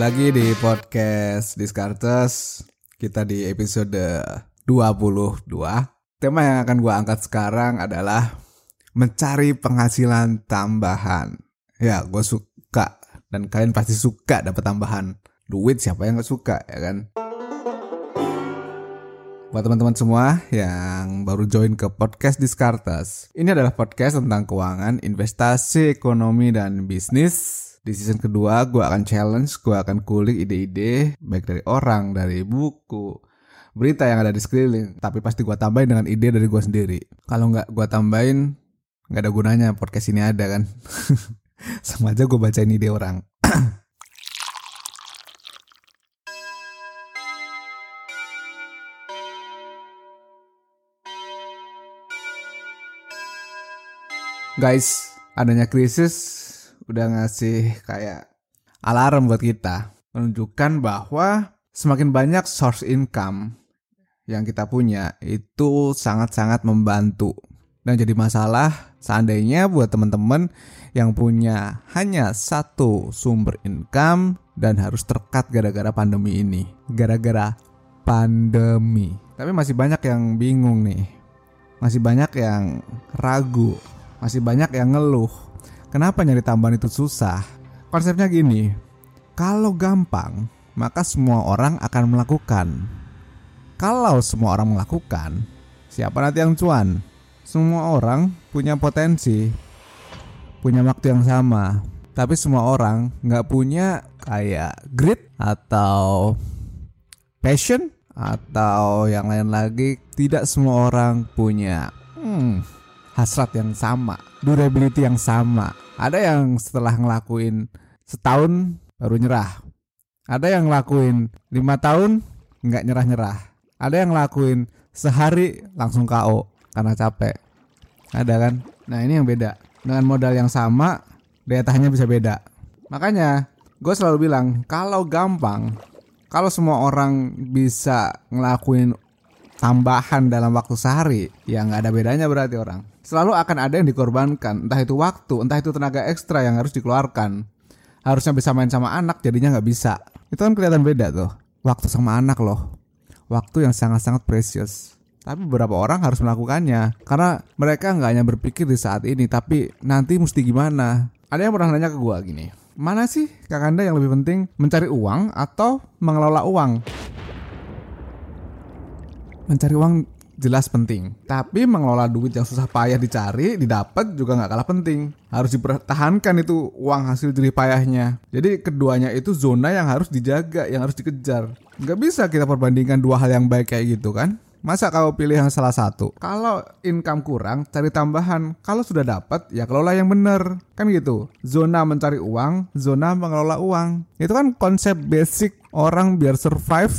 Lagi di podcast Discartes. Kita di episode 22. Tema yang akan gue angkat sekarang adalah mencari penghasilan tambahan. Ya, gue suka dan kalian pasti suka dapat tambahan duit. Siapa yang gak suka ya kan? Buat teman-teman semua yang baru join ke podcast Discartes, ini adalah podcast tentang keuangan, investasi, ekonomi, dan bisnis di season kedua gue akan challenge, gue akan kulik ide-ide baik dari orang, dari buku, berita yang ada di sekeliling. Tapi pasti gue tambahin dengan ide dari gue sendiri. Kalau nggak gue tambahin, nggak ada gunanya podcast ini ada kan. Sama aja gue bacain ide orang. Guys, adanya krisis udah ngasih kayak alarm buat kita menunjukkan bahwa semakin banyak source income yang kita punya itu sangat-sangat membantu. Dan jadi masalah seandainya buat teman-teman yang punya hanya satu sumber income dan harus terkat gara-gara pandemi ini gara-gara pandemi. Tapi masih banyak yang bingung nih. Masih banyak yang ragu. Masih banyak yang ngeluh Kenapa nyari tambahan itu susah? Konsepnya gini, kalau gampang, maka semua orang akan melakukan. Kalau semua orang melakukan, siapa nanti yang cuan? Semua orang punya potensi, punya waktu yang sama, tapi semua orang nggak punya kayak grit atau passion atau yang lain lagi. Tidak semua orang punya hmm, hasrat yang sama, durability yang sama. Ada yang setelah ngelakuin setahun baru nyerah. Ada yang ngelakuin lima tahun nggak nyerah-nyerah. Ada yang ngelakuin sehari langsung KO karena capek. Ada kan? Nah ini yang beda. Dengan modal yang sama, daya tahannya bisa beda. Makanya gue selalu bilang kalau gampang, kalau semua orang bisa ngelakuin tambahan dalam waktu sehari, ya nggak ada bedanya berarti orang selalu akan ada yang dikorbankan, entah itu waktu, entah itu tenaga ekstra yang harus dikeluarkan. Harusnya bisa main sama anak, jadinya nggak bisa. Itu kan kelihatan beda tuh. Waktu sama anak loh. Waktu yang sangat-sangat precious. Tapi beberapa orang harus melakukannya karena mereka nggak hanya berpikir di saat ini, tapi nanti mesti gimana. Ada yang pernah nanya ke gue gini, mana sih kakanda yang lebih penting mencari uang atau mengelola uang? Mencari uang jelas penting. Tapi mengelola duit yang susah payah dicari, didapat juga nggak kalah penting. Harus dipertahankan itu uang hasil jerih payahnya. Jadi keduanya itu zona yang harus dijaga, yang harus dikejar. Nggak bisa kita perbandingkan dua hal yang baik kayak gitu kan? Masa kau pilih yang salah satu? Kalau income kurang, cari tambahan. Kalau sudah dapat, ya kelola yang benar. Kan gitu. Zona mencari uang, zona mengelola uang. Itu kan konsep basic orang biar survive.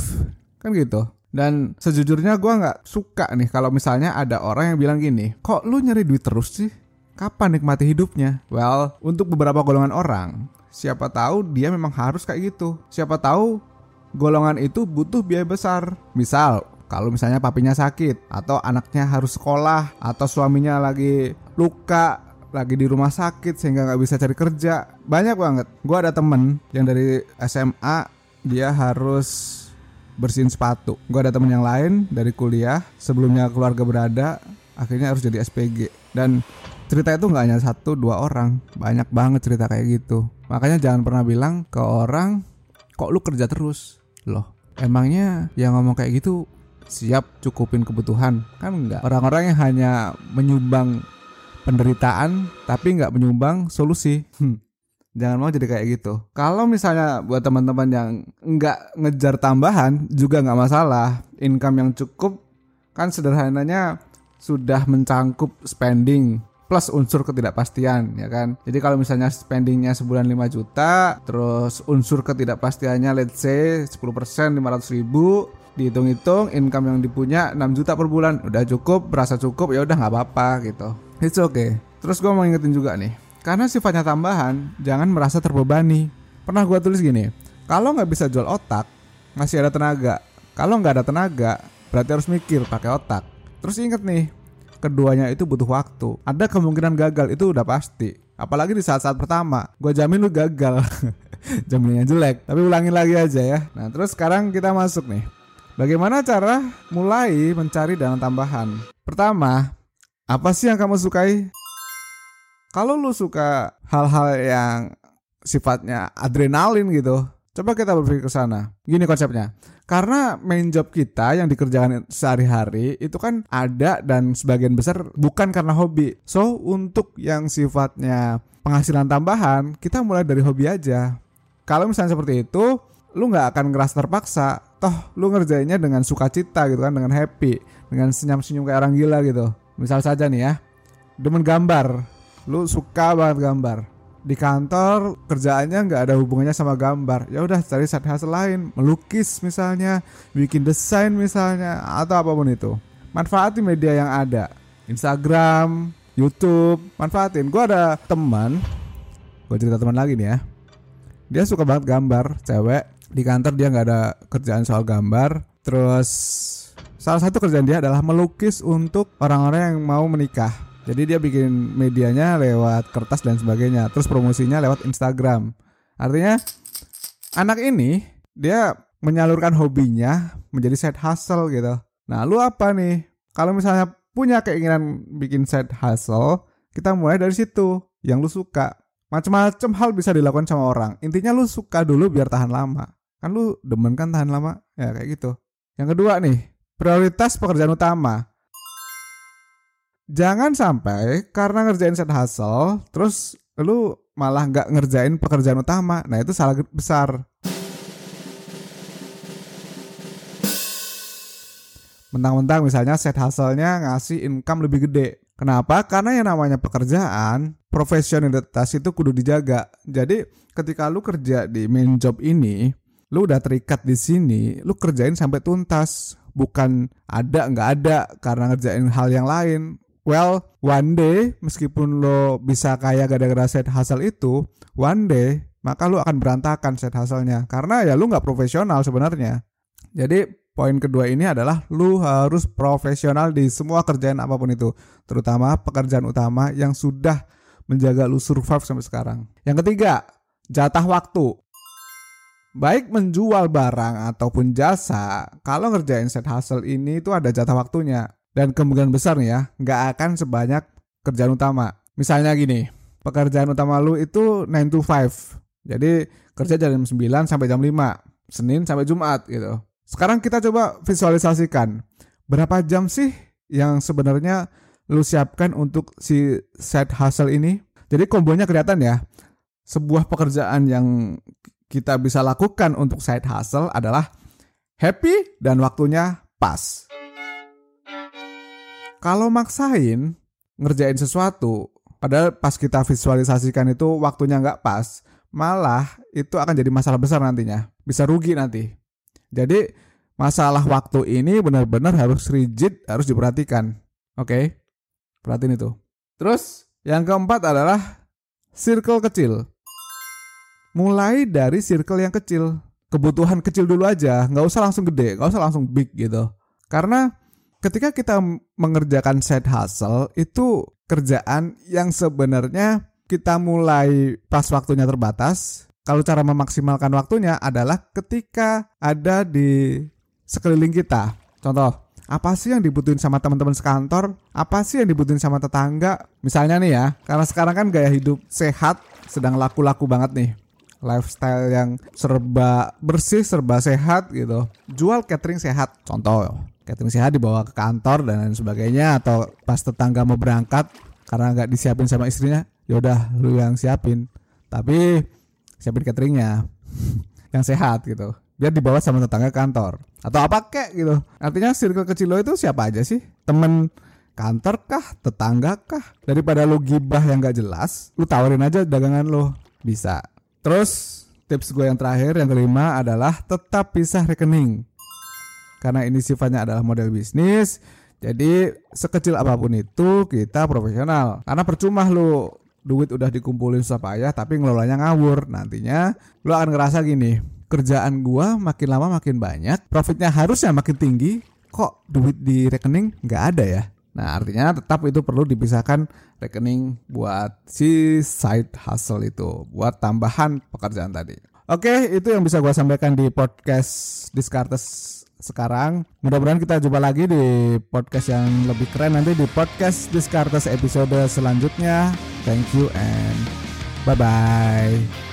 Kan gitu. Dan sejujurnya gue nggak suka nih kalau misalnya ada orang yang bilang gini, kok lu nyari duit terus sih? Kapan nikmati hidupnya? Well, untuk beberapa golongan orang, siapa tahu dia memang harus kayak gitu. Siapa tahu golongan itu butuh biaya besar. Misal, kalau misalnya papinya sakit, atau anaknya harus sekolah, atau suaminya lagi luka, lagi di rumah sakit sehingga nggak bisa cari kerja. Banyak banget. Gue ada temen yang dari SMA, dia harus bersihin sepatu. Gue ada temen yang lain dari kuliah sebelumnya keluarga berada akhirnya harus jadi SPG dan cerita itu nggak hanya satu dua orang. Banyak banget cerita kayak gitu. Makanya jangan pernah bilang ke orang kok lu kerja terus? Loh emangnya yang ngomong kayak gitu siap cukupin kebutuhan? Kan enggak orang-orang yang hanya menyumbang penderitaan tapi nggak menyumbang solusi. Hmm. Jangan mau jadi kayak gitu. Kalau misalnya buat teman-teman yang nggak ngejar tambahan juga nggak masalah. Income yang cukup kan sederhananya sudah mencangkup spending plus unsur ketidakpastian ya kan. Jadi kalau misalnya spendingnya sebulan 5 juta, terus unsur ketidakpastiannya let's say 10% 500 ribu, dihitung-hitung income yang dipunya 6 juta per bulan udah cukup, berasa cukup ya udah nggak apa-apa gitu. It's okay. Terus gue mau ingetin juga nih, karena sifatnya tambahan, jangan merasa terbebani. Pernah gue tulis gini, kalau nggak bisa jual otak, masih ada tenaga. Kalau nggak ada tenaga, berarti harus mikir pakai otak. Terus inget nih, keduanya itu butuh waktu. Ada kemungkinan gagal, itu udah pasti. Apalagi di saat-saat pertama, gue jamin lu gagal. Jaminannya jelek, tapi ulangin lagi aja ya. Nah, terus sekarang kita masuk nih. Bagaimana cara mulai mencari dana tambahan? Pertama, apa sih yang kamu sukai? Kalau lu suka hal-hal yang sifatnya adrenalin gitu, coba kita berpikir ke sana. Gini konsepnya. Karena main job kita yang dikerjakan sehari-hari itu kan ada dan sebagian besar bukan karena hobi. So, untuk yang sifatnya penghasilan tambahan, kita mulai dari hobi aja. Kalau misalnya seperti itu, lu nggak akan ngerasa terpaksa. Toh, lu ngerjainnya dengan sukacita gitu kan, dengan happy, dengan senyum-senyum kayak orang gila gitu. Misal saja nih ya, demen gambar, lu suka banget gambar. Di kantor kerjaannya nggak ada hubungannya sama gambar. Ya udah cari side hustle lain, melukis misalnya, bikin desain misalnya, atau apa pun itu. Manfaati media yang ada. Instagram, YouTube, manfaatin. Gue ada teman, gue cerita teman lagi nih ya. Dia suka banget gambar, cewek. Di kantor dia nggak ada kerjaan soal gambar. Terus salah satu kerjaan dia adalah melukis untuk orang-orang yang mau menikah. Jadi dia bikin medianya lewat kertas dan sebagainya. Terus promosinya lewat Instagram. Artinya anak ini dia menyalurkan hobinya menjadi side hustle gitu. Nah, lu apa nih? Kalau misalnya punya keinginan bikin side hustle, kita mulai dari situ. Yang lu suka. Macam-macam hal bisa dilakukan sama orang. Intinya lu suka dulu biar tahan lama. Kan lu demen kan tahan lama? Ya kayak gitu. Yang kedua nih, prioritas pekerjaan utama. Jangan sampai karena ngerjain side hustle, terus lu malah nggak ngerjain pekerjaan utama. Nah itu salah besar. Mentang-mentang misalnya set hasilnya ngasih income lebih gede. Kenapa? Karena yang namanya pekerjaan, profesionalitas itu kudu dijaga. Jadi ketika lu kerja di main job ini, lu udah terikat di sini, lu kerjain sampai tuntas. Bukan ada nggak ada karena ngerjain hal yang lain. Well, one day meskipun lo bisa kaya gara-gara set hasil itu, one day maka lu akan berantakan set hasilnya karena ya lu nggak profesional sebenarnya. Jadi poin kedua ini adalah lu harus profesional di semua kerjaan apa pun itu, terutama pekerjaan utama yang sudah menjaga lu survive sampai sekarang. Yang ketiga, jatah waktu. Baik menjual barang ataupun jasa, kalau ngerjain set hustle ini itu ada jatah waktunya. Dan kemungkinan besar nih ya, nggak akan sebanyak kerjaan utama. Misalnya gini, pekerjaan utama lu itu 9 to 5. Jadi kerja jam 9 sampai jam 5, Senin sampai Jumat gitu. Sekarang kita coba visualisasikan berapa jam sih yang sebenarnya lu siapkan untuk si side hustle ini. Jadi kombonya kelihatan ya. Sebuah pekerjaan yang kita bisa lakukan untuk side hustle adalah happy dan waktunya pas. Kalau maksain ngerjain sesuatu, padahal pas kita visualisasikan itu waktunya nggak pas, malah itu akan jadi masalah besar nantinya. Bisa rugi nanti. Jadi masalah waktu ini benar-benar harus rigid, harus diperhatikan. Oke, okay? perhatiin itu. Terus yang keempat adalah circle kecil. Mulai dari circle yang kecil. Kebutuhan kecil dulu aja, nggak usah langsung gede, nggak usah langsung big gitu. Karena ketika kita mengerjakan side hustle itu kerjaan yang sebenarnya kita mulai pas waktunya terbatas, kalau cara memaksimalkan waktunya adalah ketika ada di sekeliling kita. Contoh, apa sih yang dibutuhin sama teman-teman sekantor? Apa sih yang dibutuhin sama tetangga? Misalnya nih ya, karena sekarang kan gaya hidup sehat sedang laku-laku banget nih. Lifestyle yang serba bersih, serba sehat gitu. Jual catering sehat, contoh. Catering sehat dibawa ke kantor dan lain sebagainya atau pas tetangga mau berangkat karena nggak disiapin sama istrinya, yaudah lu yang siapin. Tapi siapin cateringnya yang sehat gitu. Biar dibawa sama tetangga kantor. Atau apa kek gitu. Artinya circle kecil lo itu siapa aja sih? Temen kantor kah? Tetangga kah? Daripada lo gibah yang gak jelas lu tawarin aja dagangan lo bisa. Terus tips gue yang terakhir yang kelima adalah tetap pisah rekening karena ini sifatnya adalah model bisnis jadi sekecil apa pun itu kita profesional. Karena percuma lo duit udah dikumpulin susah payah tapi ngelolanya ngawur. Nantinya lo akan ngerasa gini kerjaan gua makin lama makin banyak profitnya harusnya makin tinggi kok duit di rekening nggak ada ya? Nah artinya tetap itu perlu dipisahkan rekening buat si side hustle itu buat tambahan pekerjaan tadi. Oke, itu yang bisa gue sampaikan di podcast Discartes sekarang. Mudah-mudahan kita jumpa lagi di podcast yang lebih keren nanti di podcast Discartes episode selanjutnya. Thank you and bye bye.